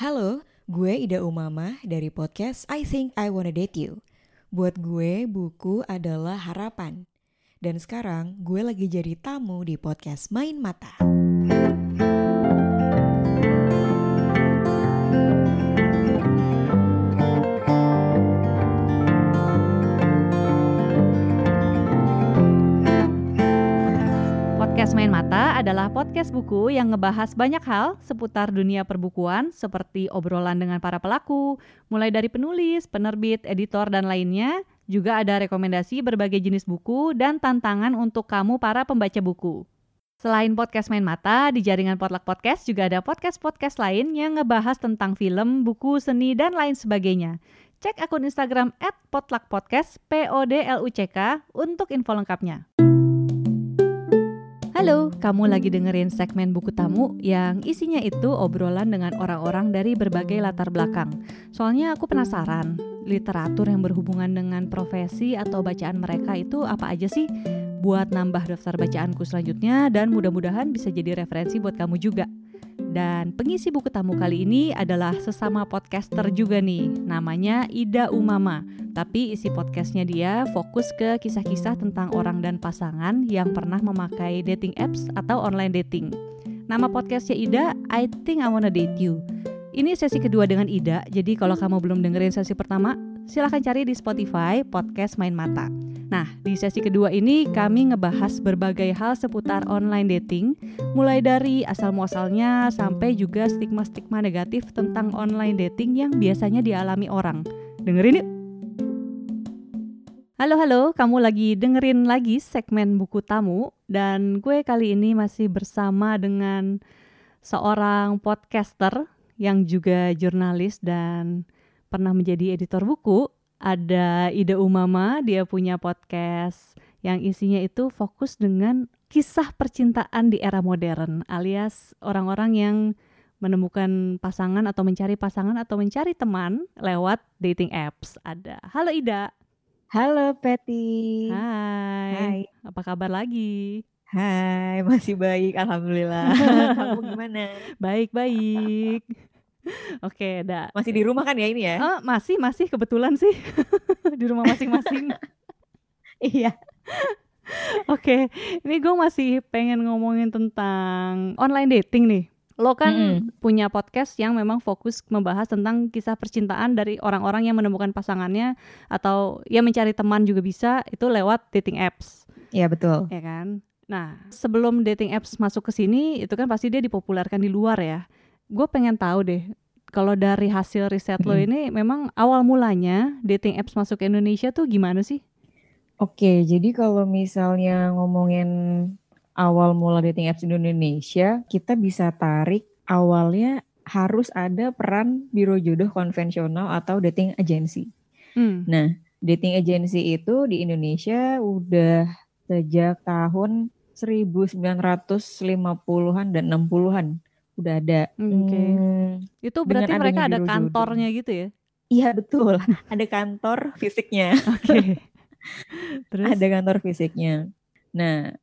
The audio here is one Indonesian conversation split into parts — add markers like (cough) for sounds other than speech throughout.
Halo, gue Ida Umama dari podcast I Think I Wanna Date You. Buat gue, buku adalah harapan. Dan sekarang gue lagi jadi tamu di podcast Main Mata. Podcast Main Mata adalah podcast buku yang ngebahas banyak hal seputar dunia perbukuan seperti obrolan dengan para pelaku, mulai dari penulis, penerbit, editor, dan lainnya. Juga ada rekomendasi berbagai jenis buku dan tantangan untuk kamu para pembaca buku. Selain podcast Main Mata, di jaringan Potluck Podcast juga ada podcast-podcast lain yang ngebahas tentang film, buku, seni, dan lain sebagainya. Cek akun Instagram potluckpodcast, P-O-D-L-U-C-K, untuk info lengkapnya. Halo, kamu lagi dengerin segmen buku tamu yang isinya itu obrolan dengan orang-orang dari berbagai latar belakang. Soalnya aku penasaran, literatur yang berhubungan dengan profesi atau bacaan mereka itu apa aja sih? Buat nambah daftar bacaanku selanjutnya dan mudah-mudahan bisa jadi referensi buat kamu juga. Dan pengisi buku tamu kali ini adalah sesama podcaster juga nih, namanya Ida Umama. Tapi isi podcastnya dia fokus ke kisah-kisah tentang orang dan pasangan yang pernah memakai dating apps atau online dating. Nama podcastnya Ida, I Think I Wanna Date You. Ini sesi kedua dengan Ida, jadi kalau kamu belum dengerin sesi pertama, silahkan cari di Spotify podcast Main Mata. Nah, di sesi kedua ini kami ngebahas berbagai hal seputar online dating, mulai dari asal-muasalnya sampai juga stigma-stigma negatif tentang online dating yang biasanya dialami orang. Dengerin yuk! Halo halo, kamu lagi dengerin lagi segmen buku tamu dan gue kali ini masih bersama dengan seorang podcaster yang juga jurnalis dan pernah menjadi editor buku. Ada Ida Umama, dia punya podcast yang isinya itu fokus dengan kisah percintaan di era modern alias orang-orang yang menemukan pasangan atau mencari pasangan atau mencari teman lewat dating apps. Ada. Halo Ida. Halo Peti. Hai. Hai. Apa kabar lagi? Hai, masih baik alhamdulillah. (laughs) Kamu gimana? Baik, (laughs) Oke, dah. Masih di rumah kan ya ini ya? Oh, masih, masih kebetulan sih (laughs) di rumah masing-masing. (laughs) Iya. Oke, ini gue masih pengen ngomongin tentang online dating nih. Lo kan Mm-mm. punya podcast yang memang fokus membahas tentang kisah percintaan dari orang-orang yang menemukan pasangannya atau ya mencari teman juga bisa itu lewat dating apps, Iya betul. ya kan? Nah, sebelum dating apps masuk ke sini itu kan pasti dia dipopulerkan di luar ya. Gue pengen tahu deh kalau dari hasil riset lo Mm-mm. ini memang awal mulanya dating apps masuk ke Indonesia tuh gimana sih? Oke, jadi kalau misalnya ngomongin awal mula dating apps di Indonesia, kita bisa tarik awalnya harus ada peran biro jodoh konvensional atau dating agency. Hmm. Nah, dating agency itu di Indonesia udah sejak tahun 1950-an dan 60-an udah ada. Oke. Hmm, Itu dengan berarti mereka ada jodoh. kantornya gitu ya? Iya betul, (laughs) ada kantor fisiknya. Oke. (laughs) Terus? Ada kantor fisiknya. Nah,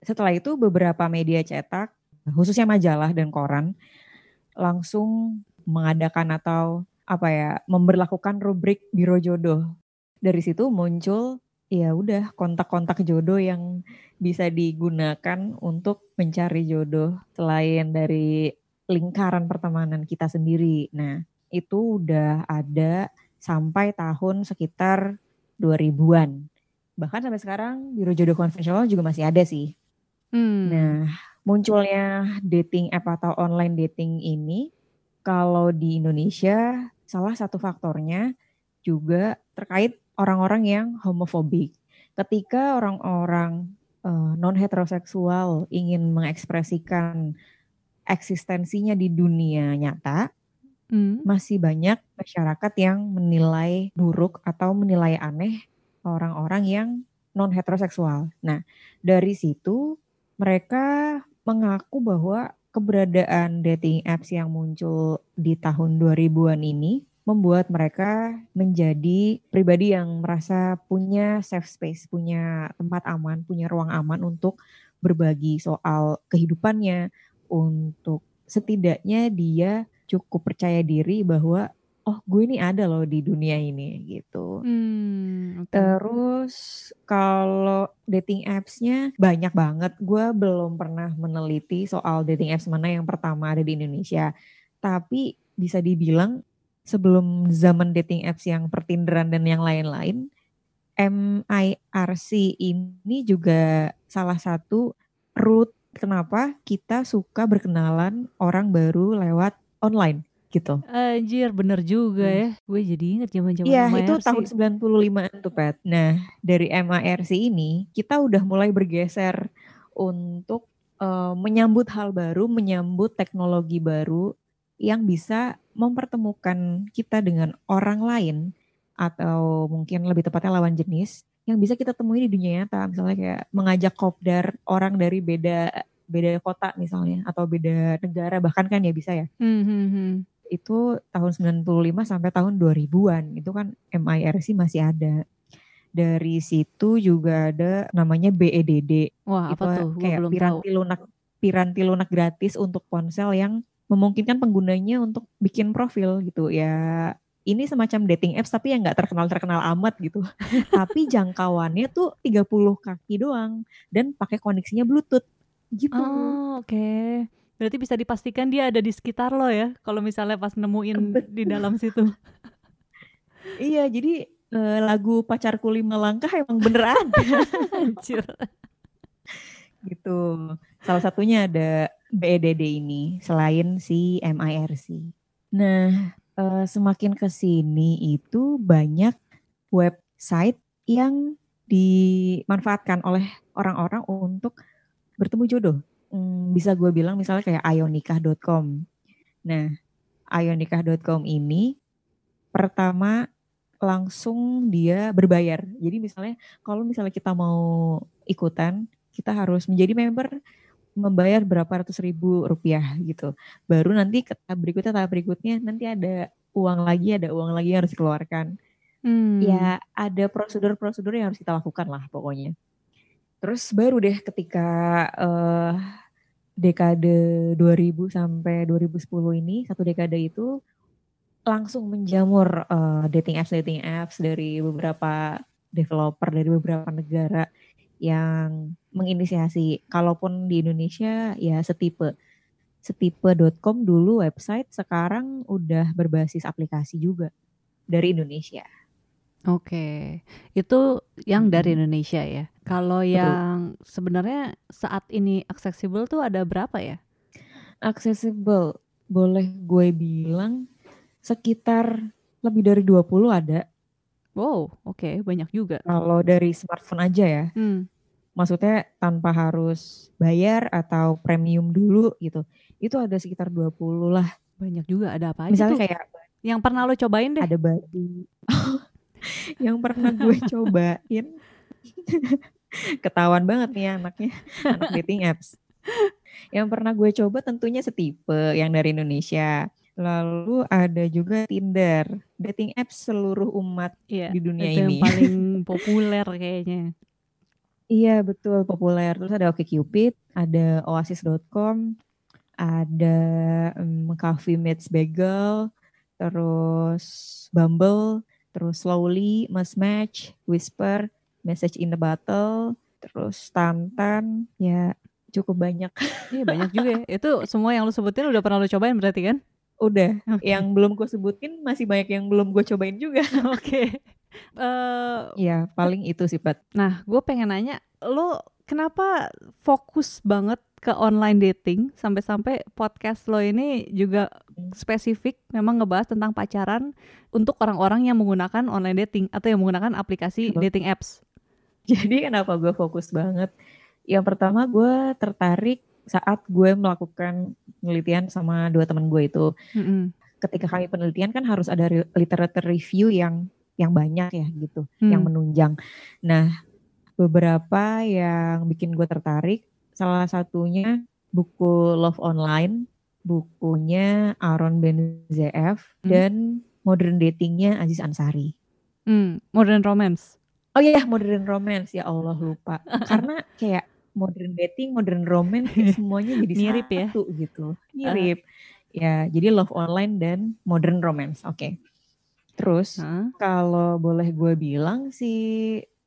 setelah itu beberapa media cetak, khususnya majalah dan koran, langsung mengadakan atau apa ya, memberlakukan rubrik biro jodoh. Dari situ muncul ya udah kontak-kontak jodoh yang bisa digunakan untuk mencari jodoh selain dari lingkaran pertemanan kita sendiri. Nah, itu udah ada sampai tahun sekitar 2000-an. Bahkan sampai sekarang biro jodoh konvensional juga masih ada sih. Hmm. Nah, munculnya dating app atau online dating ini kalau di Indonesia salah satu faktornya juga terkait orang-orang yang homofobik. Ketika orang-orang non heteroseksual ingin mengekspresikan eksistensinya di dunia nyata, Hmm. masih banyak masyarakat yang menilai buruk atau menilai aneh orang-orang yang non heteroseksual. Nah, dari situ mereka mengaku bahwa keberadaan dating apps yang muncul di tahun 2000-an ini membuat mereka menjadi pribadi yang merasa punya safe space, punya tempat aman, punya ruang aman untuk berbagi soal kehidupannya, untuk setidaknya dia cukup percaya diri bahwa oh gue ini ada loh di dunia ini gitu. Hmm, oke. Terus kalau dating apps-nya banyak banget. Gue belum pernah meneliti soal dating apps mana yang pertama ada di Indonesia. Tapi bisa dibilang sebelum zaman dating apps yang pertinderan dan yang lain-lain, MIRC ini juga salah satu route kenapa kita suka berkenalan orang baru lewat online gitu. Anjir, bener juga Hmm. ya. Gue jadi inget zaman-zaman Iya, itu tahun 95 tuh, Pat. Nah, dari MIRC ini kita udah mulai bergeser untuk eh, menyambut hal baru, menyambut teknologi baru yang bisa mempertemukan kita dengan orang lain atau mungkin lebih tepatnya lawan jenis yang bisa kita temui di dunia nyata. Misalnya kayak mengajak kopdar orang dari beda beda kota misalnya atau beda negara bahkan kan ya bisa ya Hmm, hmm, hmm. itu tahun 95 sampai tahun 2000-an. Itu kan MIRC masih ada. Dari situ juga ada namanya BEDD. Wah, itu apa tuh? Kayak belum tahu. piranti lunak piranti lunak gratis untuk ponsel yang memungkinkan penggunanya untuk bikin profil gitu. Ya ini semacam dating apps tapi yang nggak terkenal-terkenal amat gitu. (laughs) tapi jangkauannya tuh 30 kaki doang dan pakai koneksinya Bluetooth gitu. Oh, oke. Berarti bisa dipastikan dia ada di sekitar lo ya, kalau misalnya pas nemuin (laughs) di dalam situ. Iya, jadi eh, lagu pacarku lima langkah emang bener ada (laughs) Anjir. gitu. Salah satunya ada BEDD ini selain si MIRC. Nah, eh, semakin ke sini itu banyak website yang dimanfaatkan oleh orang-orang untuk bertemu jodoh. Hmm, bisa gue bilang misalnya kayak ionikah.com. Nah, ionikah.com ini pertama langsung dia berbayar. Jadi misalnya kalau misalnya kita mau ikutan, kita harus menjadi member membayar berapa ratus ribu rupiah gitu. Baru nanti ke tahap berikutnya, tahap berikutnya nanti ada uang lagi, ada uang lagi yang harus dikeluarkan. Hmm. Ya ada prosedur-prosedur yang harus kita lakukan lah pokoknya. Terus baru deh ketika eh, dekade 2000 sampai 2010 ini, satu dekade itu langsung menjamur eh, dating apps dating apps dari beberapa developer dari beberapa negara yang menginisiasi. Kalaupun di Indonesia ya setipe setipe.com dulu website, sekarang udah berbasis aplikasi juga dari Indonesia. Oke, itu yang dari. Indonesia ya. Kalau yang sebenarnya saat ini aksesibel tuh ada berapa ya? Accessible, boleh gue bilang sekitar lebih dari 20 ada. Wow, oke, banyak juga. Kalau dari smartphone aja ya. Hmm. Maksudnya tanpa harus bayar atau premium dulu gitu. Itu ada sekitar 20 lah. Banyak juga. Ada apa aja Misalnya tuh? kayak Yang pernah lo cobain deh. ada body. (laughs) yang pernah gue cobain. (laughs) Ketahuan banget nih anaknya, anak dating apps. Yang pernah gue coba tentunya setipe yang dari Indonesia. Lalu ada juga Tinder, dating apps seluruh umat Iya, di dunia itu ini. yang paling (laughs) populer kayaknya. Iya betul populer. Terus ada OkCupid, ada Oasis.com, ada um, Coffee Meets Bagel, terus Bumble, terus Slowly, Must Match, Whisper, Message in the Bottle, terus Tantan, ya cukup banyak. Iya (laughs) banyak juga ya. Itu semua yang lo sebutin udah pernah lo cobain berarti kan? Udah, Oke. yang belum gue sebutin masih banyak yang belum gue cobain juga. (laughs) Oke. Eh, Ya paling itu sih Pat. nah, gue pengen nanya, lo kenapa fokus banget ke online dating sampai-sampai podcast lo ini juga spesifik memang ngebahas tentang pacaran untuk orang-orang yang menggunakan online dating atau yang menggunakan aplikasi Betul. dating apps. Jadi kenapa gue fokus banget? Yang pertama gue tertarik saat gue melakukan penelitian sama dua teman gue itu. Mm-mm. Ketika kami penelitian kan harus ada re- literature review yang yang banyak ya gitu, yang Hmm. menunjang. Nah beberapa yang bikin gue tertarik, salah satunya buku Love Online, bukunya Aaron Benzeev Hmm. dan Modern Datingnya Aziz Ansari. Hmm, modern romance. Oh iya, modern romance ya Allah lupa. (laughs) Karena kayak modern dating, modern romance semuanya jadi Mirip ya? satu gitu. Mirip. Ya, jadi love online dan modern romance. Oke. Okay. Terus huh? kalau boleh gue bilang si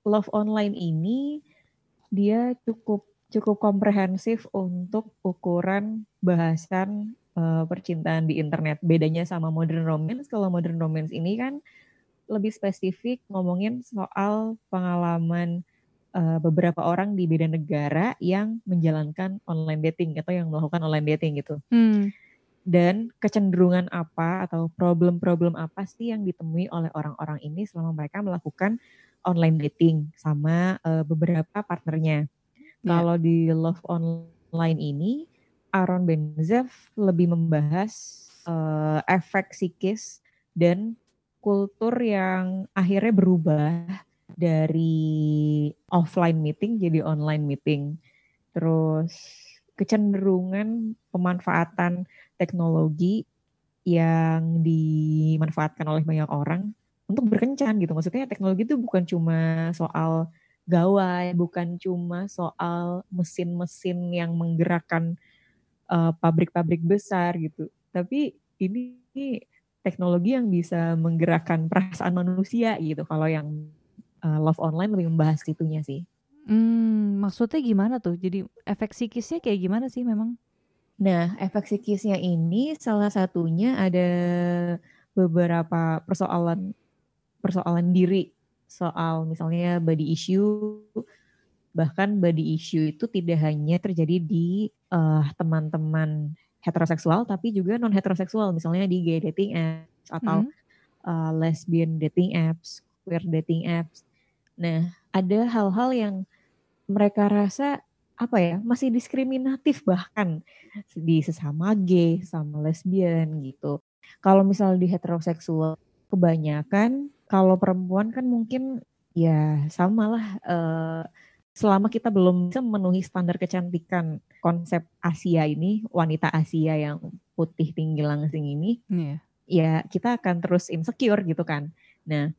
love online ini dia cukup cukup komprehensif untuk ukuran bahasan uh, percintaan di internet. Bedanya sama modern romance, kalau modern romance ini kan lebih spesifik ngomongin soal pengalaman uh, beberapa orang di beda negara yang menjalankan online dating atau yang melakukan online dating gitu. Hmm. Dan kecenderungan apa atau problem-problem apa sih yang ditemui oleh orang-orang ini selama mereka melakukan online dating sama uh, beberapa partnernya. Yeah. Kalau di Love Online ini, Aaron Benzev lebih membahas uh, efek psikis dan kultur yang akhirnya berubah dari offline meeting jadi online meeting. Terus kecenderungan pemanfaatan teknologi yang dimanfaatkan oleh banyak orang untuk berkencan gitu. Maksudnya teknologi itu bukan cuma soal gawai, bukan cuma soal mesin-mesin yang menggerakkan uh, pabrik-pabrik besar gitu. Tapi ini teknologi yang bisa menggerakkan perasaan manusia gitu. Kalau yang uh, love online lebih membahas itunya sih. Hmm, maksudnya gimana tuh? Jadi efek psikisnya kayak gimana sih memang? Nah, efek psikisnya ini salah satunya ada beberapa persoalan persoalan diri soal misalnya body issue bahkan body issue itu tidak hanya terjadi di uh, teman-teman heteroseksual tapi juga non heteroseksual misalnya di gay dating apps atau mm. uh, lesbian dating apps, queer dating apps. Nah, ada hal-hal yang mereka rasa apa ya masih diskriminatif bahkan di sesama gay, sama lesbian gitu. Kalau misalnya di heteroseksual kebanyakan kalau perempuan kan mungkin ya samalah uh, selama kita belum bisa memenuhi standar kecantikan konsep Asia ini, wanita Asia yang putih tinggi langsing ini, yeah. ya kita akan terus insecure gitu kan. Nah,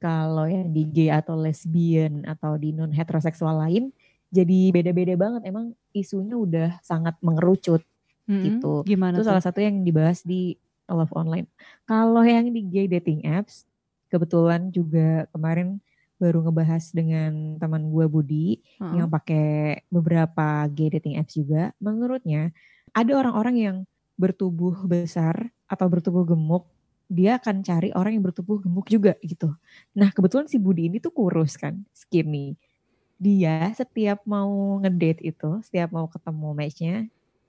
kalau yang di gay atau lesbian atau di non heteroseksual lain, jadi beda-beda banget. Emang isunya udah sangat mengerucut mm-hmm. gitu. Gimana Itu tuh? salah satu yang dibahas di Love Online. Kalau yang di gay dating apps, kebetulan juga kemarin baru ngebahas dengan teman gue Budi hmm. yang pakai beberapa gay dating apps juga. Menurutnya ada orang-orang yang bertubuh besar atau bertubuh gemuk, dia akan cari orang yang bertubuh gemuk juga gitu. Nah kebetulan si Budi ini tuh kurus kan, skinny. Dia setiap mau ngedate itu, setiap mau ketemu matchnya,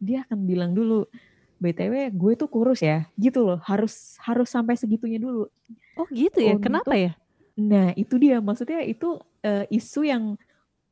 dia akan bilang dulu, btw gue tuh kurus ya, gitu loh. Harus harus sampai segitunya dulu. Oh gitu ya, Untuk, kenapa ya? Nah, itu dia maksudnya itu uh, isu yang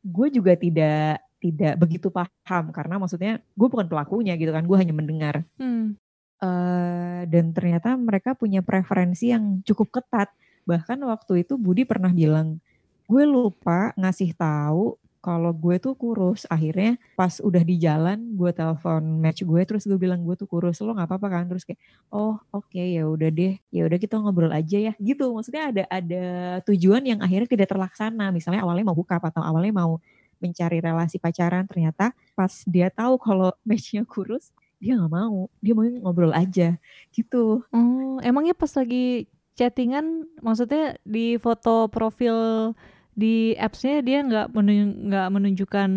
gue juga tidak tidak begitu paham karena maksudnya gue bukan pelakunya gitu kan, gue hanya mendengar. Hmm. Uh, dan ternyata mereka punya preferensi yang cukup ketat. Bahkan waktu itu Budi pernah bilang, gue lupa ngasih tahu kalau gue tuh kurus. Akhirnya pas udah di jalan gue telepon match gue terus gue bilang gue tuh kurus lo nggak apa-apa kan? Terus kayak oh oke okay, ya udah deh ya udah kita ngobrol aja ya. Gitu maksudnya ada ada tujuan yang akhirnya tidak terlaksana. Misalnya awalnya mau buka atau awalnya mau mencari relasi pacaran ternyata pas dia tahu kalau (laughs) matchnya kurus dia nggak mau dia mau ngobrol aja. Gitu. Oh emangnya pas lagi chattingan maksudnya di foto profil di appsnya dia nggak menun nggak menunjukkan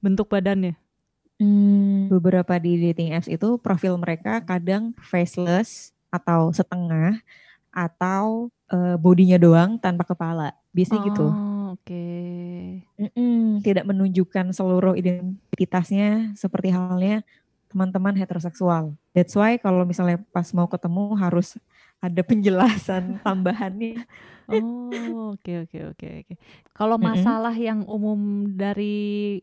bentuk badannya. Hmm, beberapa di dating apps itu profil mereka kadang faceless atau setengah atau uh, bodinya doang tanpa kepala. Biasanya oh, gitu. Oke. Okay. Tidak menunjukkan seluruh identitasnya seperti halnya teman-teman heteroseksual. That's why kalau misalnya pas mau ketemu harus ada penjelasan (laughs) tambahannya. Oh, oke oke oke oke. Kalau masalah yang umum dari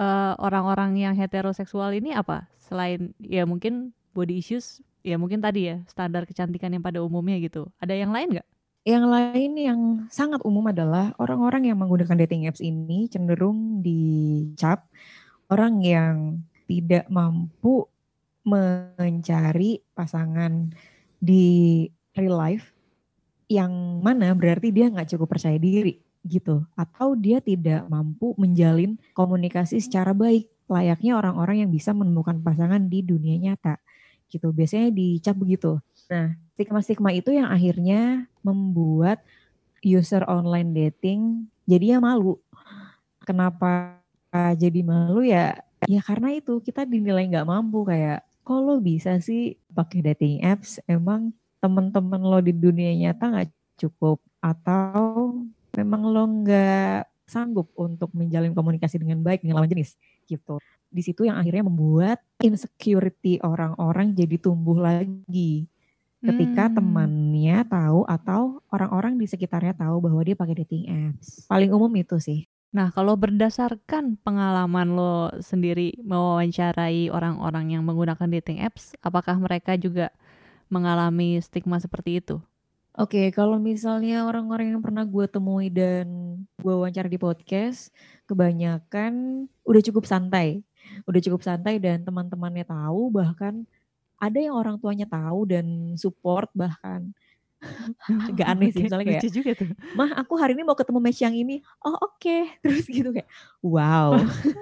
uh, orang-orang yang heteroseksual ini apa? Selain ya mungkin body issues, ya mungkin tadi ya standar kecantikan yang pada umumnya gitu. Ada yang lain nggak? Yang lain yang sangat umum adalah orang-orang yang menggunakan dating apps ini cenderung dicap orang yang tidak mampu mencari pasangan di real life yang mana berarti dia nggak cukup percaya diri gitu atau dia tidak mampu menjalin komunikasi secara baik layaknya orang-orang yang bisa menemukan pasangan di dunia nyata gitu. Biasanya dicap begitu. Nah, stigma-stigma itu yang akhirnya membuat user online dating jadinya malu. Kenapa jadi malu ya? Ya karena itu kita dinilai nggak mampu kayak kok lo bisa sih pakai dating apps emang temen-temen lo di dunia nyata nggak cukup atau memang lo nggak sanggup untuk menjalin komunikasi dengan baik dengan lawan jenis gitu. Di situ yang akhirnya membuat insecurity orang-orang jadi tumbuh lagi ketika hmm. temannya tahu atau orang-orang di sekitarnya tahu bahwa dia pakai dating apps. Paling umum itu sih. Nah, kalau berdasarkan pengalaman lo sendiri mewawancarai orang-orang yang menggunakan dating apps, apakah mereka juga mengalami stigma seperti itu? Oke, kalau misalnya orang-orang yang pernah gue temui dan gue wawancara di podcast, kebanyakan udah cukup santai. Udah cukup santai dan teman-temannya tahu bahkan ada yang orang tuanya tahu dan support bahkan. (laughs) Gak aneh sih misalnya kayak, juga tuh. mah aku hari ini mau ketemu match yang ini, oh oke. Okay. (laughs) Terus gitu kayak, wow.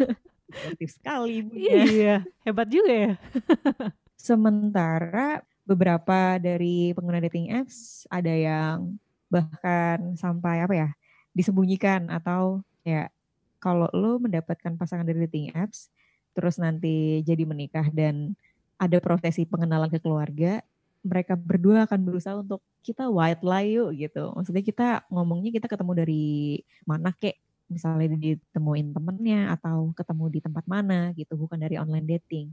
(laughs) Kreatif sekali. Iya, hebat juga ya. Sementara beberapa dari pengguna dating apps ada yang bahkan sampai apa ya disembunyikan atau ya kalau lo mendapatkan pasangan dari dating apps terus nanti jadi menikah dan ada prosesi pengenalan ke keluarga mereka berdua akan berusaha untuk kita white lie yuk gitu maksudnya kita ngomongnya kita ketemu dari mana kek misalnya ditemuin temennya atau ketemu di tempat mana gitu bukan dari online dating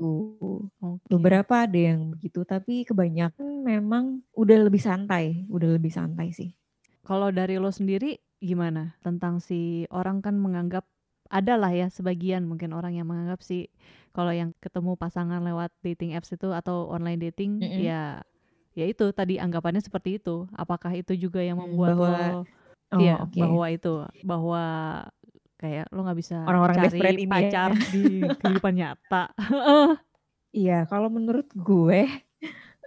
gitu. Okay. Beberapa ada yang begitu, tapi kebanyakan memang udah lebih santai, udah lebih santai sih. Kalau dari lo sendiri gimana tentang si orang kan menganggap ada lah ya sebagian mungkin orang yang menganggap sih kalau yang ketemu pasangan lewat dating apps itu atau online dating mm -hmm. ya ya itu tadi anggapannya seperti itu. Apakah itu juga yang hmm, membuat bahwa, lo oh, ya okay. bahwa itu bahwa kayak lo nggak bisa orang-orang cari ini ya. pacar ya. di (laughs) kehidupan nyata. Iya, kalau menurut gue,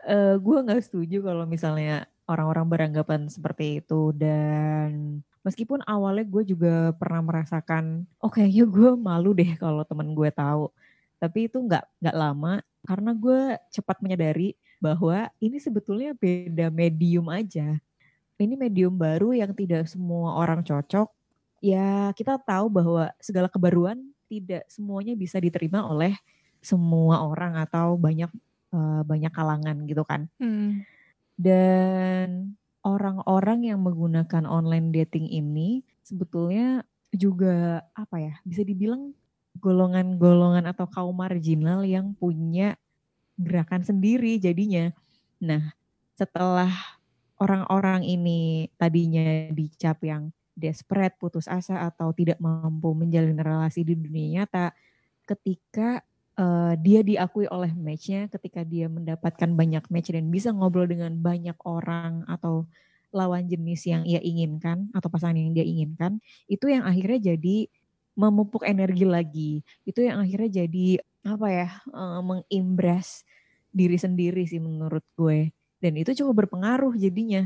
uh, gue nggak setuju kalau misalnya orang-orang beranggapan seperti itu dan meskipun awalnya gue juga pernah merasakan, oh kayaknya gue malu deh kalau temen gue tahu, tapi itu nggak nggak lama karena gue cepat menyadari bahwa ini sebetulnya beda medium aja. Ini medium baru yang tidak semua orang cocok ya kita tahu bahwa segala kebaruan tidak semuanya bisa diterima oleh semua orang atau banyak uh, banyak kalangan gitu kan. Hmm. Dan orang-orang yang menggunakan online dating ini sebetulnya juga apa ya bisa dibilang golongan-golongan atau kaum marginal yang punya gerakan sendiri jadinya. Nah, setelah orang-orang ini tadinya dicap yang desperate, putus asa atau tidak mampu menjalin relasi di dunia nyata, ketika uh, dia diakui oleh matchnya, ketika dia mendapatkan banyak match dan bisa ngobrol dengan banyak orang atau lawan jenis yang ia inginkan atau pasangan yang dia inginkan, itu yang akhirnya jadi memupuk energi lagi. Itu yang akhirnya jadi apa ya, uh, mengimbras diri sendiri sih menurut gue. Dan itu cukup berpengaruh jadinya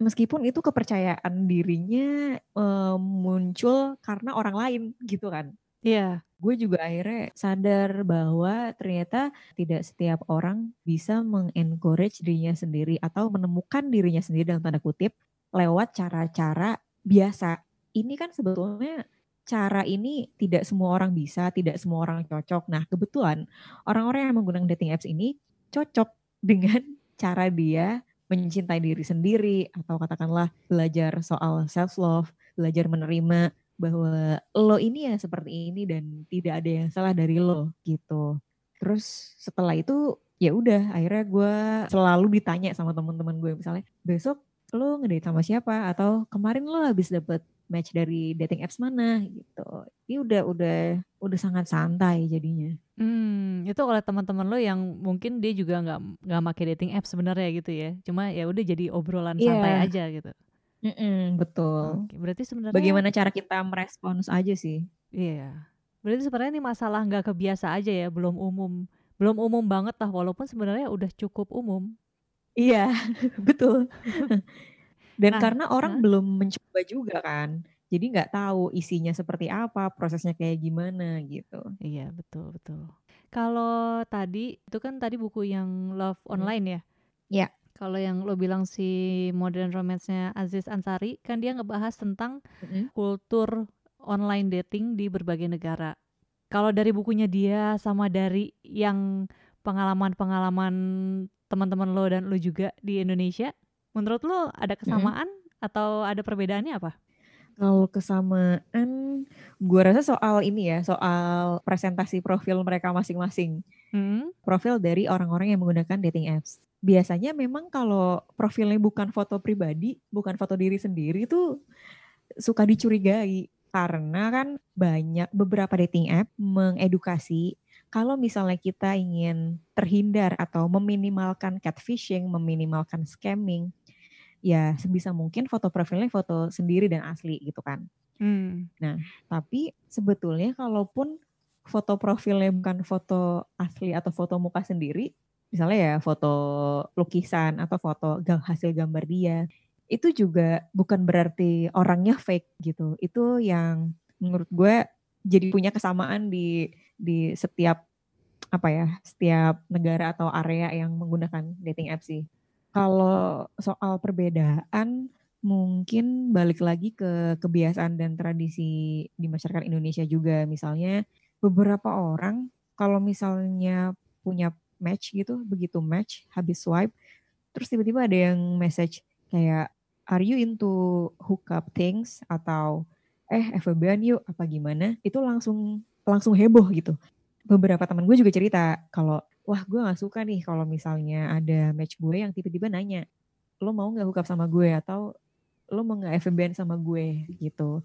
meskipun itu kepercayaan dirinya uh, muncul karena orang lain gitu kan. Iya. Yeah. Gue juga akhirnya sadar bahwa ternyata tidak setiap orang bisa mengencourage dirinya sendiri atau menemukan dirinya sendiri dalam tanda kutip lewat cara-cara biasa. Ini kan sebetulnya cara ini tidak semua orang bisa, tidak semua orang cocok. Nah, kebetulan orang-orang yang menggunakan dating apps ini cocok (laughs) dengan cara dia mencintai diri sendiri atau katakanlah belajar soal self love, belajar menerima bahwa lo ini ya seperti ini dan tidak ada yang salah dari lo gitu. Terus setelah itu ya udah akhirnya gue selalu ditanya sama teman-teman gue misalnya besok lo ngedate sama siapa atau kemarin lo habis dapet match dari dating apps mana gitu. Ini udah udah udah sangat santai jadinya. Hmm, itu oleh teman-teman lo yang mungkin dia juga nggak nggak pakai dating apps sebenarnya gitu ya. Cuma ya udah jadi obrolan yeah. santai aja gitu. Mm -mm, betul. Oke, berarti sebenarnya bagaimana cara kita merespons aja sih? Iya. Berarti sebenarnya ini masalah nggak kebiasa aja ya, belum umum, belum umum banget lah. Walaupun sebenarnya udah cukup umum. Iya, (laughs) betul. (laughs) Dan nah, karena orang nah. belum mencoba juga kan. Jadi nggak tahu isinya seperti apa, prosesnya kayak gimana gitu. Iya, betul, betul. Kalau tadi itu kan tadi buku yang Love Online ya? Iya. Kalau yang lo bilang si modern romance-nya Aziz Ansari kan dia ngebahas tentang Mm-mm. kultur online dating di berbagai negara. Kalau dari bukunya dia sama dari yang pengalaman-pengalaman teman-teman lo dan lo juga di Indonesia, menurut lo ada kesamaan atau ada perbedaannya apa? Kalau kesamaan, gue rasa soal ini ya, soal presentasi profil mereka masing-masing. Hmm? Profil dari orang-orang yang menggunakan dating apps. Biasanya memang kalau profilnya bukan foto pribadi, bukan foto diri sendiri tuh suka dicurigai. Karena kan banyak beberapa dating app mengedukasi kalau misalnya kita ingin terhindar atau meminimalkan catfishing, meminimalkan scamming, ya sebisa mungkin foto profilnya foto sendiri dan asli gitu kan. Hmm. Tapi sebetulnya kalaupun foto profilnya bukan foto asli atau foto muka sendiri, misalnya ya foto lukisan atau foto hasil gambar dia, itu juga bukan berarti orangnya fake gitu. Itu yang menurut gue jadi punya kesamaan di di setiap apa ya, setiap negara atau area yang menggunakan dating app sih. Kalau soal perbedaan mungkin balik lagi ke kebiasaan dan tradisi di masyarakat Indonesia juga. Misalnya beberapa orang kalau misalnya punya match gitu, begitu match habis swipe, terus tiba-tiba ada yang message kayak are you into hookup things atau eh FWB-an yuk apa gimana? Itu langsung langsung heboh gitu. Beberapa teman gue juga cerita kalau wah gue nggak suka nih kalau misalnya ada match gue yang tiba-tiba nanya lo mau nggak hookup sama gue atau lo mau nggak FWB-an sama gue gitu.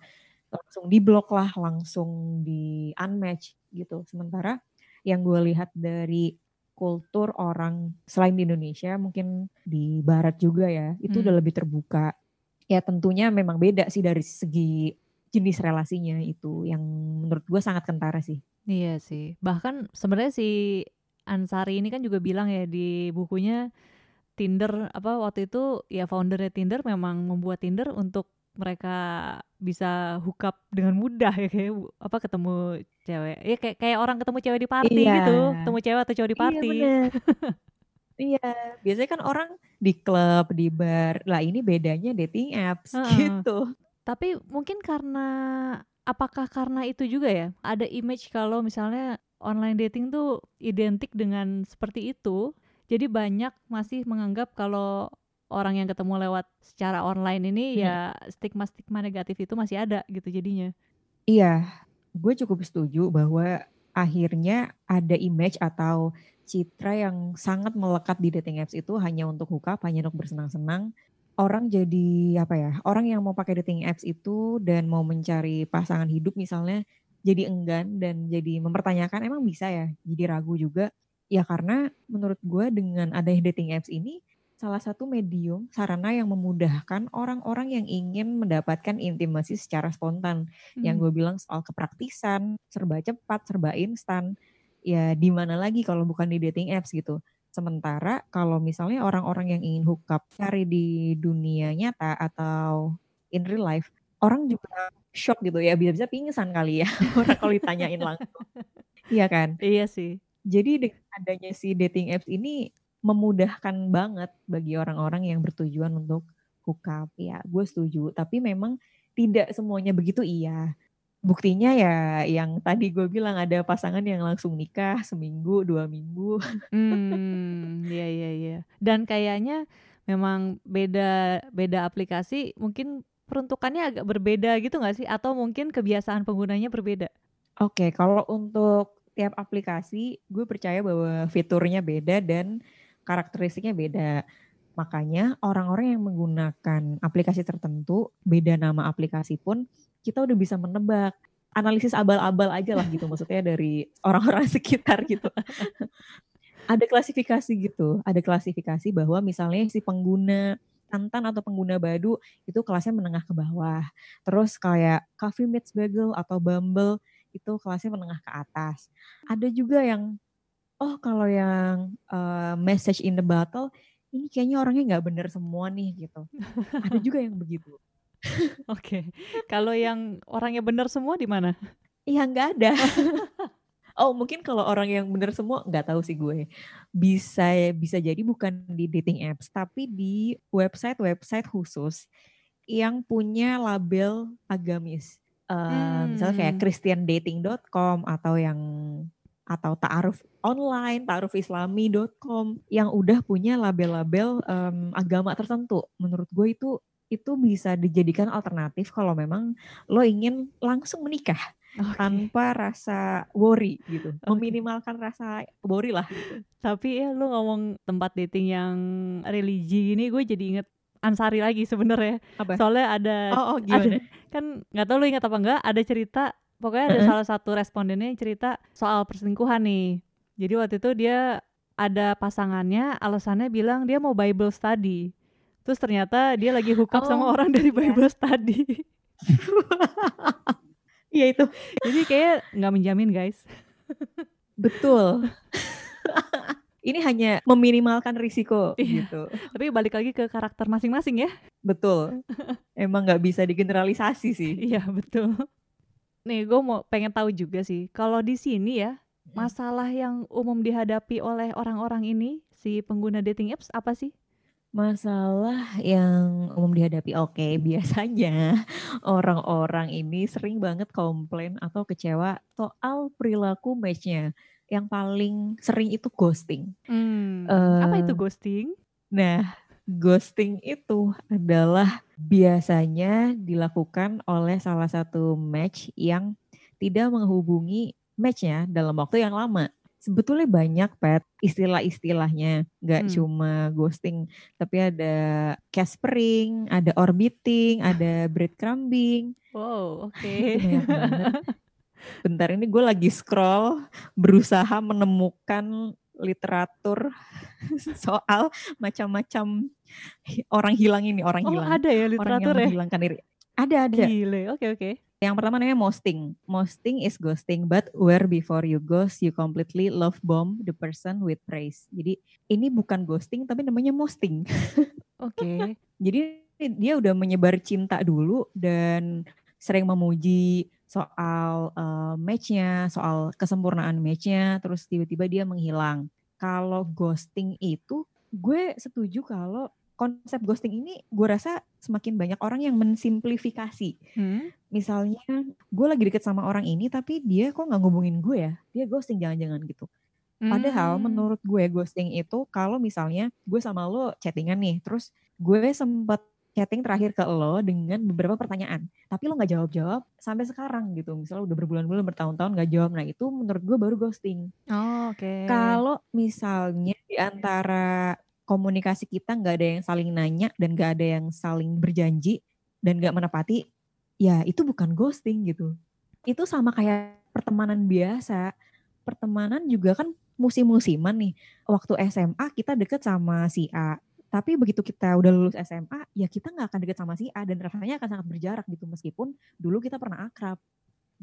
Langsung di blok lah langsung di unmatch gitu. Sementara yang gue lihat dari kultur orang selain di Indonesia mungkin di Barat juga ya itu Hmm. udah lebih terbuka. Ya tentunya memang beda sih dari segi jenis relasinya itu yang menurut gue sangat kentara sih. Iya sih. Bahkan sebenarnya si Ansari ini kan juga bilang ya di bukunya Tinder apa waktu itu ya foundernya Tinder memang membuat Tinder untuk mereka bisa hookup dengan mudah ya kayak apa ketemu cewek ya kayak kayak orang ketemu cewek di party Iya. gitu ketemu cewek atau cowok di party Iya (laughs) iya, biasanya kan orang di klub, di bar. Lah ini bedanya dating apps Heeh. gitu. Tapi mungkin karena apakah karena itu juga ya? Ada image kalau misalnya online dating tuh identik dengan seperti itu. Jadi banyak masih menganggap kalau orang yang ketemu lewat secara online ini Hmm. ya stigma-stigma negatif itu masih ada gitu jadinya. Iya, gue cukup setuju bahwa akhirnya ada image atau citra yang sangat melekat di dating apps itu hanya untuk hookup, hanya untuk bersenang-senang. Orang jadi apa ya? Orang yang mau pakai dating apps itu dan mau mencari pasangan hidup misalnya jadi enggan dan jadi mempertanyakan emang bisa ya? Jadi ragu juga. Ya karena menurut gue dengan adanya dating apps ini salah satu medium sarana yang memudahkan orang-orang yang ingin mendapatkan intimasi secara spontan yang Hmm. gue bilang soal kepraktisan, serba cepat, serba instan. Ya di mana lagi kalau bukan di dating apps gitu. Sementara kalau misalnya orang-orang yang ingin hookup cari di dunia nyata atau in real life, orang juga shock gitu ya, bisa-bisa pingsan kali ya (laughs) orang kalau ditanyain langsung. Iya kan? Iya sih. Jadi dengan adanya si dating apps ini memudahkan banget bagi orang-orang yang bertujuan untuk hookup. Ya, gue setuju. Tapi memang tidak semuanya begitu iya. Buktinya ya yang tadi gue bilang ada pasangan yang langsung nikah seminggu, dua minggu. Hmm, iya iya iya. Dan kayaknya memang beda beda aplikasi mungkin peruntukannya agak berbeda gitu nggak sih? Atau mungkin kebiasaan penggunanya berbeda? Oke, kalau untuk tiap aplikasi, gue percaya bahwa fiturnya beda dan karakteristiknya beda. Makanya orang-orang yang menggunakan aplikasi tertentu, beda nama aplikasi pun, kita udah bisa menebak. Analisis abal-abal aja lah gitu, maksudnya dari orang-orang (laughs) sekitar gitu. ada klasifikasi gitu, ada klasifikasi bahwa misalnya si pengguna Tantan atau pengguna Badu itu kelasnya menengah ke bawah. Terus kayak Coffee Meets Bagel atau Bumble itu kelasnya menengah ke atas. Ada juga yang oh kalau yang uh, message in the bottle ini kayaknya orangnya nggak bener semua nih gitu. Ada juga yang begitu. (laughs) Oke. Kalau yang orangnya benar semua di mana? Iya nggak ada. (laughs) Oh mungkin kalau orang yang bener semua nggak tahu sih gue. Bisa bisa jadi bukan di dating apps tapi di website-website khusus yang punya label agamis. Uh, hmm. Misalnya kayak christiandating.com atau yang atau ta'aruf online, ta'arufislami.com yang udah punya label-label um, agama tertentu. Menurut gue itu itu bisa dijadikan alternatif kalau memang lo ingin langsung menikah okay. tanpa rasa worry gitu, okay. meminimalkan rasa worry lah. Gitu. Tapi ya lo ngomong tempat dating yang religi ini, gue jadi inget Ansari lagi sebenarnya. Soalnya ada, oh, oh, ada kan nggak tahu lo ingat apa enggak, ada cerita pokoknya ada uh -huh. salah satu respondennya yang cerita soal perselingkuhan nih. Jadi waktu itu dia ada pasangannya, alasannya bilang dia mau Bible study. Terus ternyata dia lagi hook up oh, sama orang dari iya. Bible study. (laughs) Iya itu. Jadi kayak nggak menjamin guys. Betul. (laughs) Ini hanya meminimalkan risiko iya. gitu. Tapi balik lagi ke karakter masing-masing ya. Betul. (laughs) Emang nggak bisa digeneralisasi sih. Iya betul. Nih gue mau pengen tahu juga sih. Kalau di sini ya masalah yang umum dihadapi oleh orang-orang ini si pengguna dating apps apa sih? Masalah yang umum dihadapi, oke (laughs) biasanya orang-orang ini sering banget komplain atau kecewa soal perilaku match-nya. Yang paling sering itu ghosting. Hmm, uh, apa itu ghosting? Nah, ghosting itu adalah biasanya dilakukan oleh salah satu match yang tidak menghubungi match-nya dalam waktu yang lama sebetulnya banyak pet istilah-istilahnya nggak hmm. cuma ghosting tapi ada caspering ada orbiting ada breadcrumbing wow oke (laughs) okay. (laughs) bentar ini gue lagi scroll berusaha menemukan literatur (laughs) soal macam-macam orang hilang ini orang oh, hilang ada ya literatur orang yang ya? menghilangkan diri ada ada Gile oke okay, oke okay. Yang pertama namanya mosting. Mosting is ghosting, but where before you ghost, you completely love bomb the person with praise. Jadi ini bukan ghosting, tapi namanya mosting. (laughs) Oke. Okay. Jadi dia udah menyebar cinta dulu dan sering memuji soal uh, matchnya, soal kesempurnaan matchnya, terus tiba-tiba dia menghilang. Kalau ghosting itu, gue setuju kalau konsep ghosting ini gue rasa semakin banyak orang yang mensimplifikasi. Hmm? Misalnya gue lagi deket sama orang ini tapi dia kok nggak ngubungin gue ya, dia ghosting jangan-jangan gitu. Padahal hmm. menurut gue ghosting itu kalau misalnya gue sama lo chattingan nih, terus gue sempet chatting terakhir ke lo dengan beberapa pertanyaan, tapi lo nggak jawab-jawab sampai sekarang gitu. Misalnya udah berbulan-bulan bertahun-tahun nggak jawab, nah itu menurut gue baru ghosting. Oh, oke. Okay. Kalau misalnya di antara komunikasi kita nggak ada yang saling nanya dan nggak ada yang saling berjanji dan nggak menepati, ya itu bukan ghosting gitu. Itu sama kayak pertemanan biasa. Pertemanan juga kan musim-musiman nih. Waktu SMA kita deket sama si A. Tapi begitu kita udah lulus SMA, ya kita nggak akan deket sama si A dan rasanya akan sangat berjarak gitu meskipun dulu kita pernah akrab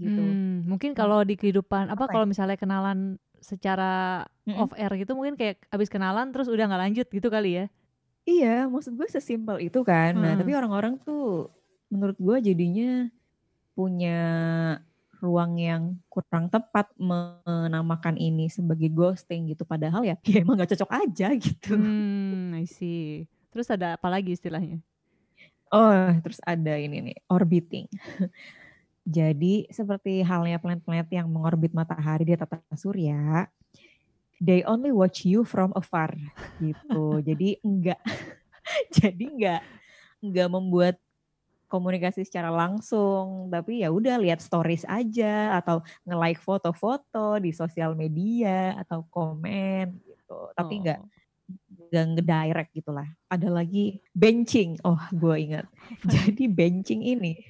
gitu. Hmm, mungkin kalau di kehidupan apa, apa kalau ya? misalnya kenalan secara mm -mm. off air gitu mungkin kayak abis kenalan terus udah nggak lanjut gitu kali ya iya maksud gue sesimpel itu kan hmm. nah tapi orang-orang tuh menurut gue jadinya punya ruang yang kurang tepat menamakan ini sebagai ghosting gitu padahal ya, (laughs) ya emang gak cocok aja gitu. Hmm, I see. Terus ada apa lagi istilahnya? Oh, terus ada ini nih, orbiting. (laughs) Jadi seperti halnya planet-planet yang mengorbit matahari di tata surya, they only watch you from afar gitu. (laughs) jadi enggak (laughs) jadi enggak enggak membuat komunikasi secara langsung, tapi ya udah lihat stories aja atau nge-like foto-foto di sosial media atau komen gitu. Tapi enggak oh. enggak ngedirect gitulah. Ada lagi benching. Oh, gue ingat. (laughs) Jadi benching ini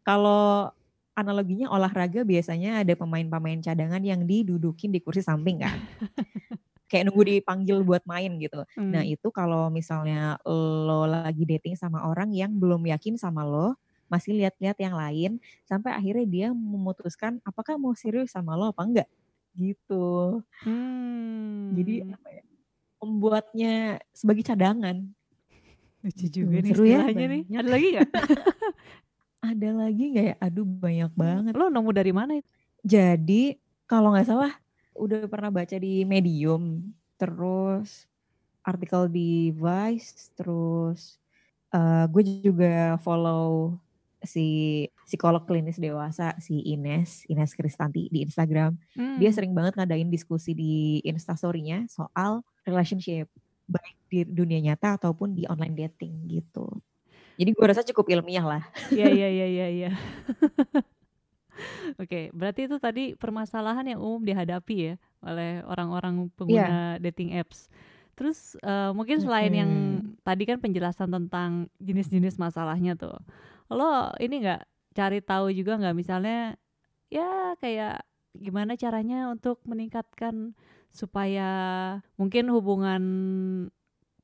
kalau analoginya olahraga biasanya ada pemain-pemain cadangan yang didudukin di kursi samping kan. (laughs) Kayak nunggu dipanggil buat main gitu. Nah, hmm. Nah itu kalau misalnya lo lagi dating sama orang yang belum yakin sama lo, masih lihat-lihat yang lain, sampai akhirnya dia memutuskan apakah mau serius sama lo apa enggak gitu. Hmm. Jadi apa ya? Membuatnya sebagai cadangan. Lucu juga hmm, nih seru ya, nih. Ada lagi gak? (laughs) Ada lagi nggak ya? Aduh banyak banget. Lo nemu dari mana itu? Jadi kalau nggak salah udah pernah baca di Medium, terus artikel di Vice, terus uh, gue juga follow si psikolog klinis dewasa si Ines, Ines Kristanti di Instagram. Hmm. Dia sering banget ngadain diskusi di Instastory-nya soal relationship baik di dunia nyata ataupun di online dating gitu. Jadi gue rasa cukup ilmiah lah. Iya iya iya iya iya. (laughs) Oke, berarti itu tadi permasalahan yang umum dihadapi ya oleh orang-orang pengguna yeah. dating apps. Terus uh, mungkin selain hmm. yang tadi kan penjelasan tentang jenis-jenis masalahnya tuh, lo ini nggak cari tahu juga nggak misalnya ya kayak gimana caranya untuk meningkatkan supaya mungkin hubungan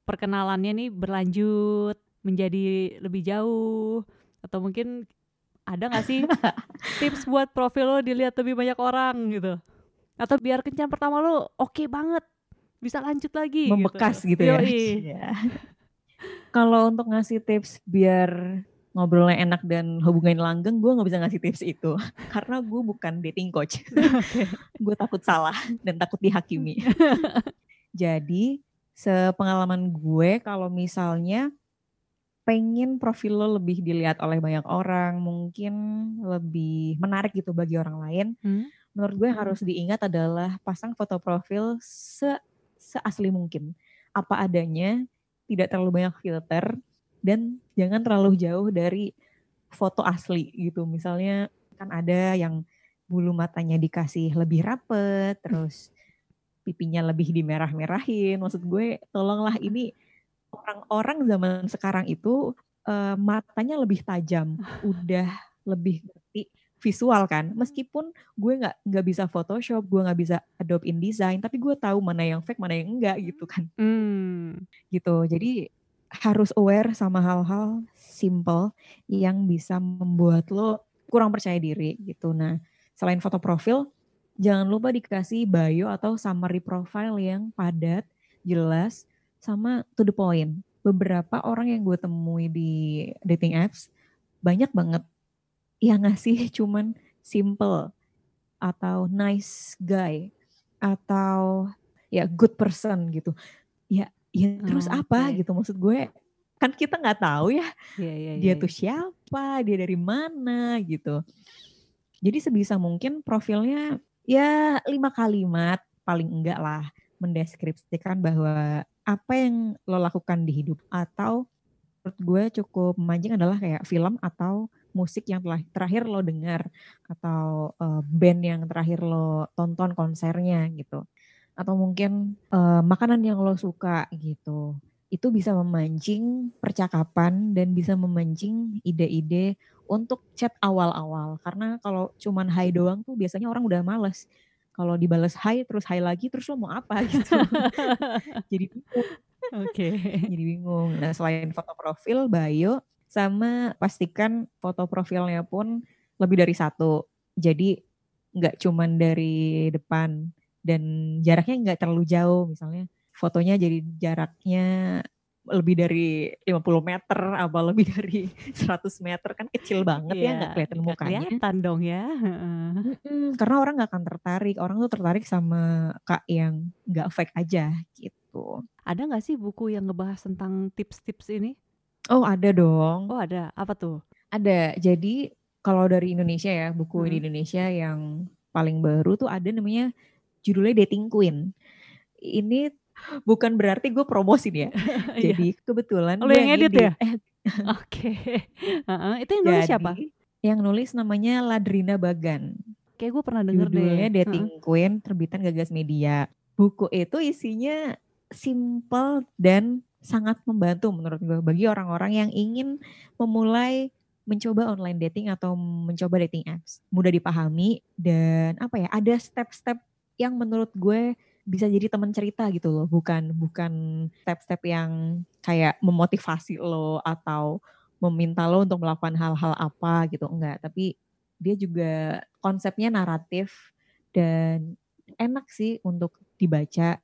perkenalannya nih berlanjut menjadi lebih jauh atau mungkin ada nggak sih (laughs) tips buat profil lo dilihat lebih banyak orang gitu atau biar kencan pertama lo oke okay banget bisa lanjut lagi gitu. membekas gitu, gitu ya. (laughs) ya. Kalau untuk ngasih tips biar ngobrolnya enak dan hubungan langgeng, gue nggak bisa ngasih tips itu (laughs) karena gue bukan dating coach. gue takut salah dan takut dihakimi. Jadi sepengalaman gue kalau misalnya pengen profil lo lebih dilihat oleh banyak orang, mungkin lebih menarik gitu bagi orang lain. Hmm? Menurut gue yang harus diingat adalah pasang foto profil se seasli mungkin. Apa adanya, tidak terlalu banyak filter, dan jangan terlalu jauh dari foto asli gitu. Misalnya kan ada yang bulu matanya dikasih lebih rapet, terus pipinya lebih dimerah-merahin. Maksud gue tolonglah ini orang-orang zaman sekarang itu uh, matanya lebih tajam, (laughs) udah lebih ngerti visual kan. Meskipun gue nggak nggak bisa Photoshop gue nggak bisa Adobe InDesign tapi gue tahu mana yang fake mana yang enggak gitu kan. Hmm. gitu. Jadi harus aware sama hal-hal simple yang bisa membuat lo kurang percaya diri gitu. Nah selain foto profil jangan lupa dikasih bio atau summary profile yang padat jelas sama to the point beberapa orang yang gue temui di dating apps banyak banget yang ngasih (laughs) cuman simple atau nice guy atau ya good person gitu. Ya, ya terus oh, apa okay. gitu maksud gue kan kita nggak tahu ya yeah, yeah, dia yeah, tuh iya. siapa, dia dari mana gitu. Jadi sebisa mungkin profilnya ya lima kalimat paling enggak lah mendeskripsikan bahwa apa yang lo lakukan di hidup? Atau menurut gue cukup memancing adalah kayak film atau musik yang telah terakhir lo dengar atau uh, band yang terakhir lo tonton konsernya gitu. Atau mungkin uh, makanan yang lo suka gitu. Itu bisa memancing percakapan dan bisa memancing ide-ide untuk chat awal-awal. Karena kalau cuman hai doang tuh biasanya orang udah males kalau dibales hai terus hai lagi terus lo mau apa (laughs) gitu (laughs) jadi Oke. Okay. Jadi bingung. Nah selain foto profil, bio, sama pastikan foto profilnya pun lebih dari satu. Jadi nggak cuman dari depan dan jaraknya nggak terlalu jauh. Misalnya fotonya jadi jaraknya lebih dari 50 meter apa (laughs) lebih dari 100 meter kan kecil banget yeah, ya nggak kelihatan gak mukanya. Kelihatan dong ya. karena orang nggak akan tertarik. Orang tuh tertarik sama kak yang nggak fake aja gitu. Ada nggak sih buku yang ngebahas tentang tips-tips ini? Oh ada dong. Oh ada, apa tuh? Ada, jadi kalau dari Indonesia ya, buku hmm. di Indonesia yang paling baru tuh ada namanya judulnya Dating Queen. Ini bukan berarti gue promosin ya. (laughs) Iya. jadi kebetulan Lo yang edit ya? (laughs) Oke. uh Itu yang nulis jadi, siapa? Yang nulis namanya Ladrina Bagan. Kayak gue pernah denger Judulnya deh. Dating uh. Queen, terbitan Gagas Media. Buku itu isinya simple dan sangat membantu menurut gue bagi orang-orang yang ingin memulai mencoba online dating atau mencoba dating apps. Mudah dipahami dan apa ya, ada step-step yang menurut gue bisa jadi teman cerita gitu loh, bukan bukan step-step yang kayak memotivasi lo atau meminta lo untuk melakukan hal-hal apa gitu, enggak, tapi dia juga konsepnya naratif dan enak sih untuk dibaca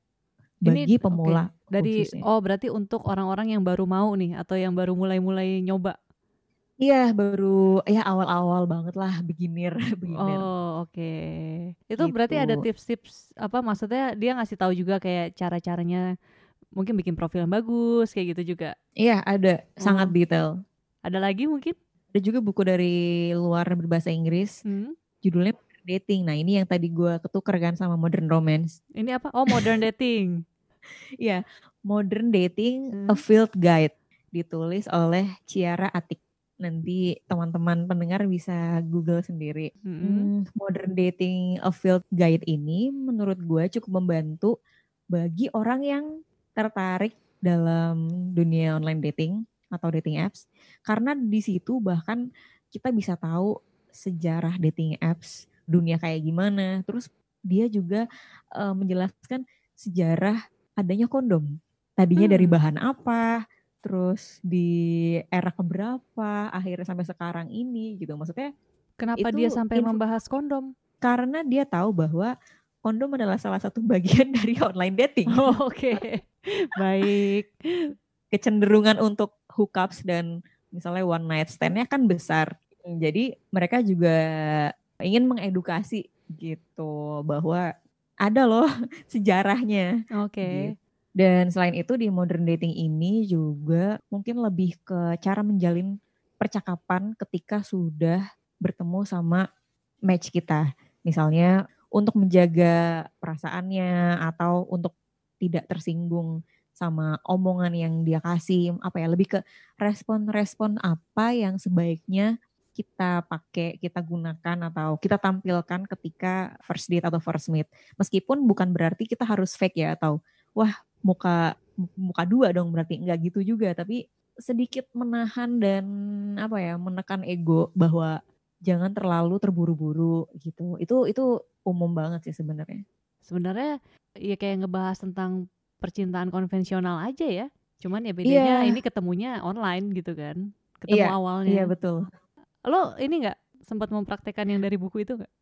bagi Ini, pemula. Okay. Dari khususnya. oh berarti untuk orang-orang yang baru mau nih atau yang baru mulai-mulai nyoba. Iya, baru ya awal-awal banget lah beginner, (laughs) beginner. Oh, oke. Itu berarti ada Gitu. tips-tips apa maksudnya dia ngasih tahu juga kayak cara-caranya mungkin bikin profil yang bagus kayak gitu juga. Iya, ada sangat Oh. detail. Ada lagi mungkin? Ada juga buku dari luar berbahasa Inggris, Hmm? judulnya Modern Dating. Nah, ini yang tadi gua ketuker kan sama Modern Romance. Ini apa? Oh, modern dating. (laughs) Iya, Modern Dating Hmm. A Field Guide ditulis oleh Ciara Atik. Nanti teman-teman pendengar bisa Google sendiri. Hmm, Modern Dating A Field Guide ini menurut gue cukup membantu bagi orang yang tertarik dalam dunia online dating atau dating apps karena di situ bahkan kita bisa tahu sejarah dating apps dunia kayak gimana terus dia juga eh, menjelaskan sejarah adanya kondom tadinya dari Hmm. bahan apa terus di era keberapa akhirnya sampai sekarang ini gitu maksudnya Kenapa dia sampai membahas kondom? karena dia tahu bahwa kondom adalah salah satu bagian (laughs) dari online dating. Oh, Oke. (laughs) Baik. Kecenderungan untuk hookups dan misalnya one night stand-nya kan besar. Jadi mereka juga ingin mengedukasi gitu bahwa ada loh (laughs) sejarahnya. Oke. Dan selain itu di modern dating ini juga mungkin lebih ke cara menjalin percakapan ketika sudah bertemu sama match kita. Misalnya untuk menjaga perasaannya atau untuk tidak tersinggung sama omongan yang dia kasih, apa ya lebih ke respon-respon apa yang sebaiknya kita pakai, kita gunakan atau kita tampilkan ketika first date atau first meet. Meskipun bukan berarti kita harus fake ya atau wah muka muka dua dong berarti enggak gitu juga tapi sedikit menahan dan apa ya menekan ego bahwa jangan terlalu terburu-buru gitu itu itu umum banget sih sebenarnya Sebenarnya ya kayak ngebahas tentang percintaan konvensional aja ya. Cuman ya bedanya Iya. ini ketemunya online gitu kan. Ketemu Iya, awalnya. iya betul Lo ini nggak sempat mempraktekkan yang dari buku itu nggak?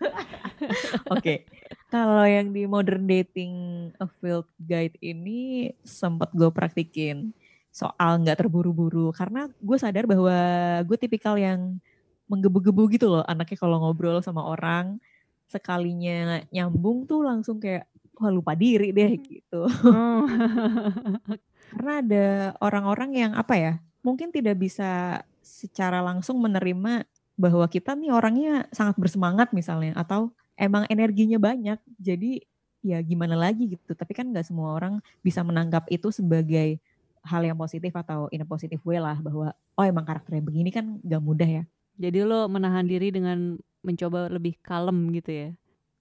(laughs) Oke, kalau yang di Modern Dating A Field Guide ini sempat gue praktikin soal nggak terburu-buru karena gue sadar bahwa gue tipikal yang menggebu-gebu gitu loh anaknya kalau ngobrol sama orang sekalinya nyambung tuh langsung kayak wah lupa diri deh gitu Oh. (laughs) karena ada orang-orang yang apa ya mungkin tidak bisa secara langsung menerima bahwa kita nih orangnya sangat bersemangat misalnya atau emang energinya banyak jadi ya gimana lagi gitu tapi kan nggak semua orang bisa menangkap itu sebagai hal yang positif atau in a positive way lah bahwa oh emang karakternya begini kan nggak mudah ya Jadi lo menahan diri dengan mencoba lebih kalem gitu ya.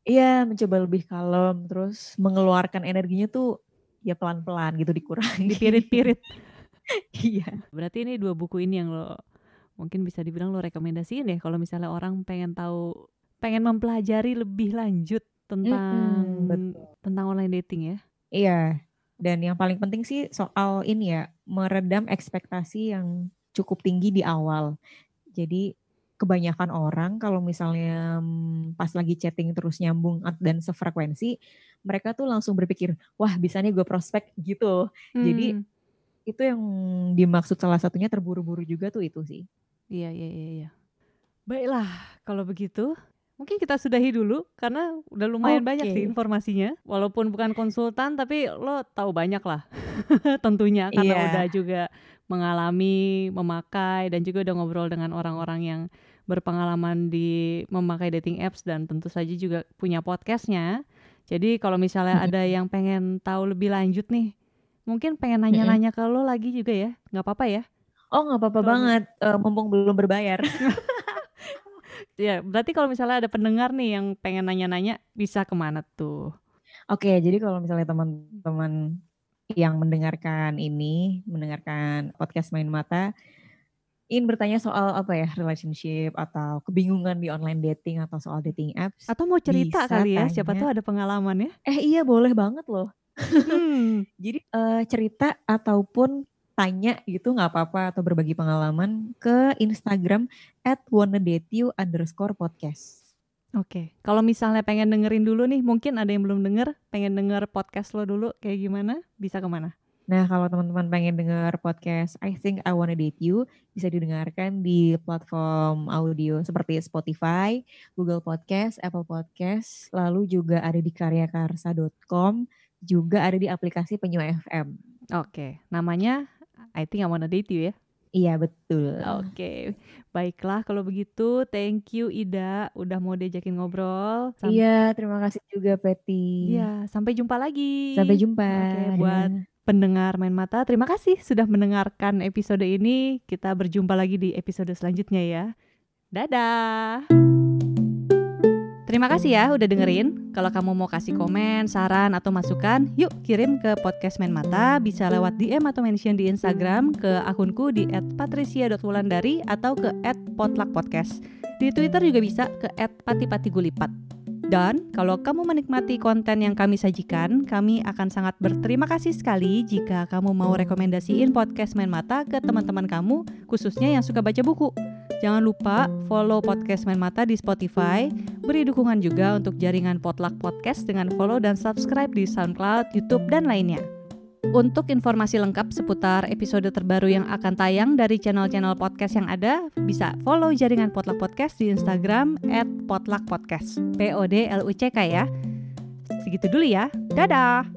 iya mencoba lebih kalem terus mengeluarkan energinya tuh ya pelan-pelan gitu dikurangi Dipirit-pirit. (laughs) iya Berarti ini dua buku ini yang lo mungkin bisa dibilang lo rekomendasiin ya kalau misalnya orang pengen tahu pengen mempelajari lebih lanjut tentang Mm-mm, betul. tentang online dating ya. Iya, dan yang paling penting sih soal ini ya, meredam ekspektasi yang cukup tinggi di awal. Jadi kebanyakan orang kalau misalnya mm, pas lagi chatting terus nyambung dan sefrekuensi, mereka tuh langsung berpikir, wah bisa nih gue prospek gitu. Jadi Hmm, itu yang dimaksud salah satunya terburu-buru juga tuh itu sih. Iya iya iya iya. Baiklah, kalau begitu mungkin kita sudahi dulu karena udah lumayan banyak sih informasinya. Walaupun bukan konsultan tapi lo tahu banyak lah. (laughs) Tentunya karena Iya. udah juga mengalami, memakai dan juga udah ngobrol dengan orang-orang yang berpengalaman di memakai dating apps dan tentu saja juga punya podcastnya. Jadi kalau misalnya ada yang pengen tahu lebih lanjut nih, mungkin pengen nanya-nanya ke lo lagi juga ya, nggak apa-apa ya? Oh nggak apa-apa banget, eh, mumpung belum berbayar. (laughs) Ya, berarti kalau misalnya ada pendengar nih yang pengen nanya-nanya, bisa ke mana tuh? Oke, jadi kalau misalnya teman-teman yang mendengarkan ini, mendengarkan podcast Main Mata, ingin bertanya soal apa ya, relationship atau kebingungan di online dating atau soal dating apps. Atau mau cerita Bisa kali ya, siapa tanya. tahu ada pengalaman ya? Eh iya boleh banget loh. Hmm. (laughs) Jadi eh, cerita ataupun tanya gitu nggak apa-apa atau berbagi pengalaman ke Instagram at underscore podcast. Oke, kalau misalnya pengen dengerin dulu nih, mungkin ada yang belum denger, pengen denger podcast lo dulu kayak gimana, bisa ke mana? Nah, kalau teman-teman pengen dengar podcast I Think I Wanna Date You, bisa didengarkan di platform audio seperti Spotify, Google Podcast, Apple Podcast, lalu juga ada di karyakarsa.com, juga ada di aplikasi Penyu FM. Oke, namanya I Think I Wanna Date You ya? Iya, betul. Oke, baiklah kalau begitu thank you Ida udah mau diajakin ngobrol. Sam- Iya, terima kasih juga Peti. Iya, sampai jumpa lagi. Sampai jumpa. Oke, buat pendengar main mata, terima kasih sudah mendengarkan episode ini. Kita berjumpa lagi di episode selanjutnya ya. Dadah. Terima kasih ya udah dengerin. Kalau kamu mau kasih komen, saran, atau masukan, yuk kirim ke podcast Main Mata. Bisa lewat DM atau mention di Instagram ke akunku di @patricia.wulandari atau ke @potluckpodcast. Di Twitter juga bisa ke @patipatigulipat. Dan kalau kamu menikmati konten yang kami sajikan, kami akan sangat berterima kasih sekali jika kamu mau rekomendasiin podcast Main Mata ke teman-teman kamu, khususnya yang suka baca buku. Jangan lupa follow podcast Main Mata di Spotify, beri dukungan juga untuk jaringan Potluck Podcast dengan follow dan subscribe di SoundCloud, YouTube, dan lainnya. Untuk informasi lengkap seputar episode terbaru yang akan tayang dari channel-channel podcast yang ada, bisa follow jaringan Potluck Podcast di Instagram @potluckpodcast. P O D L U C K ya. Segitu dulu ya. Dadah.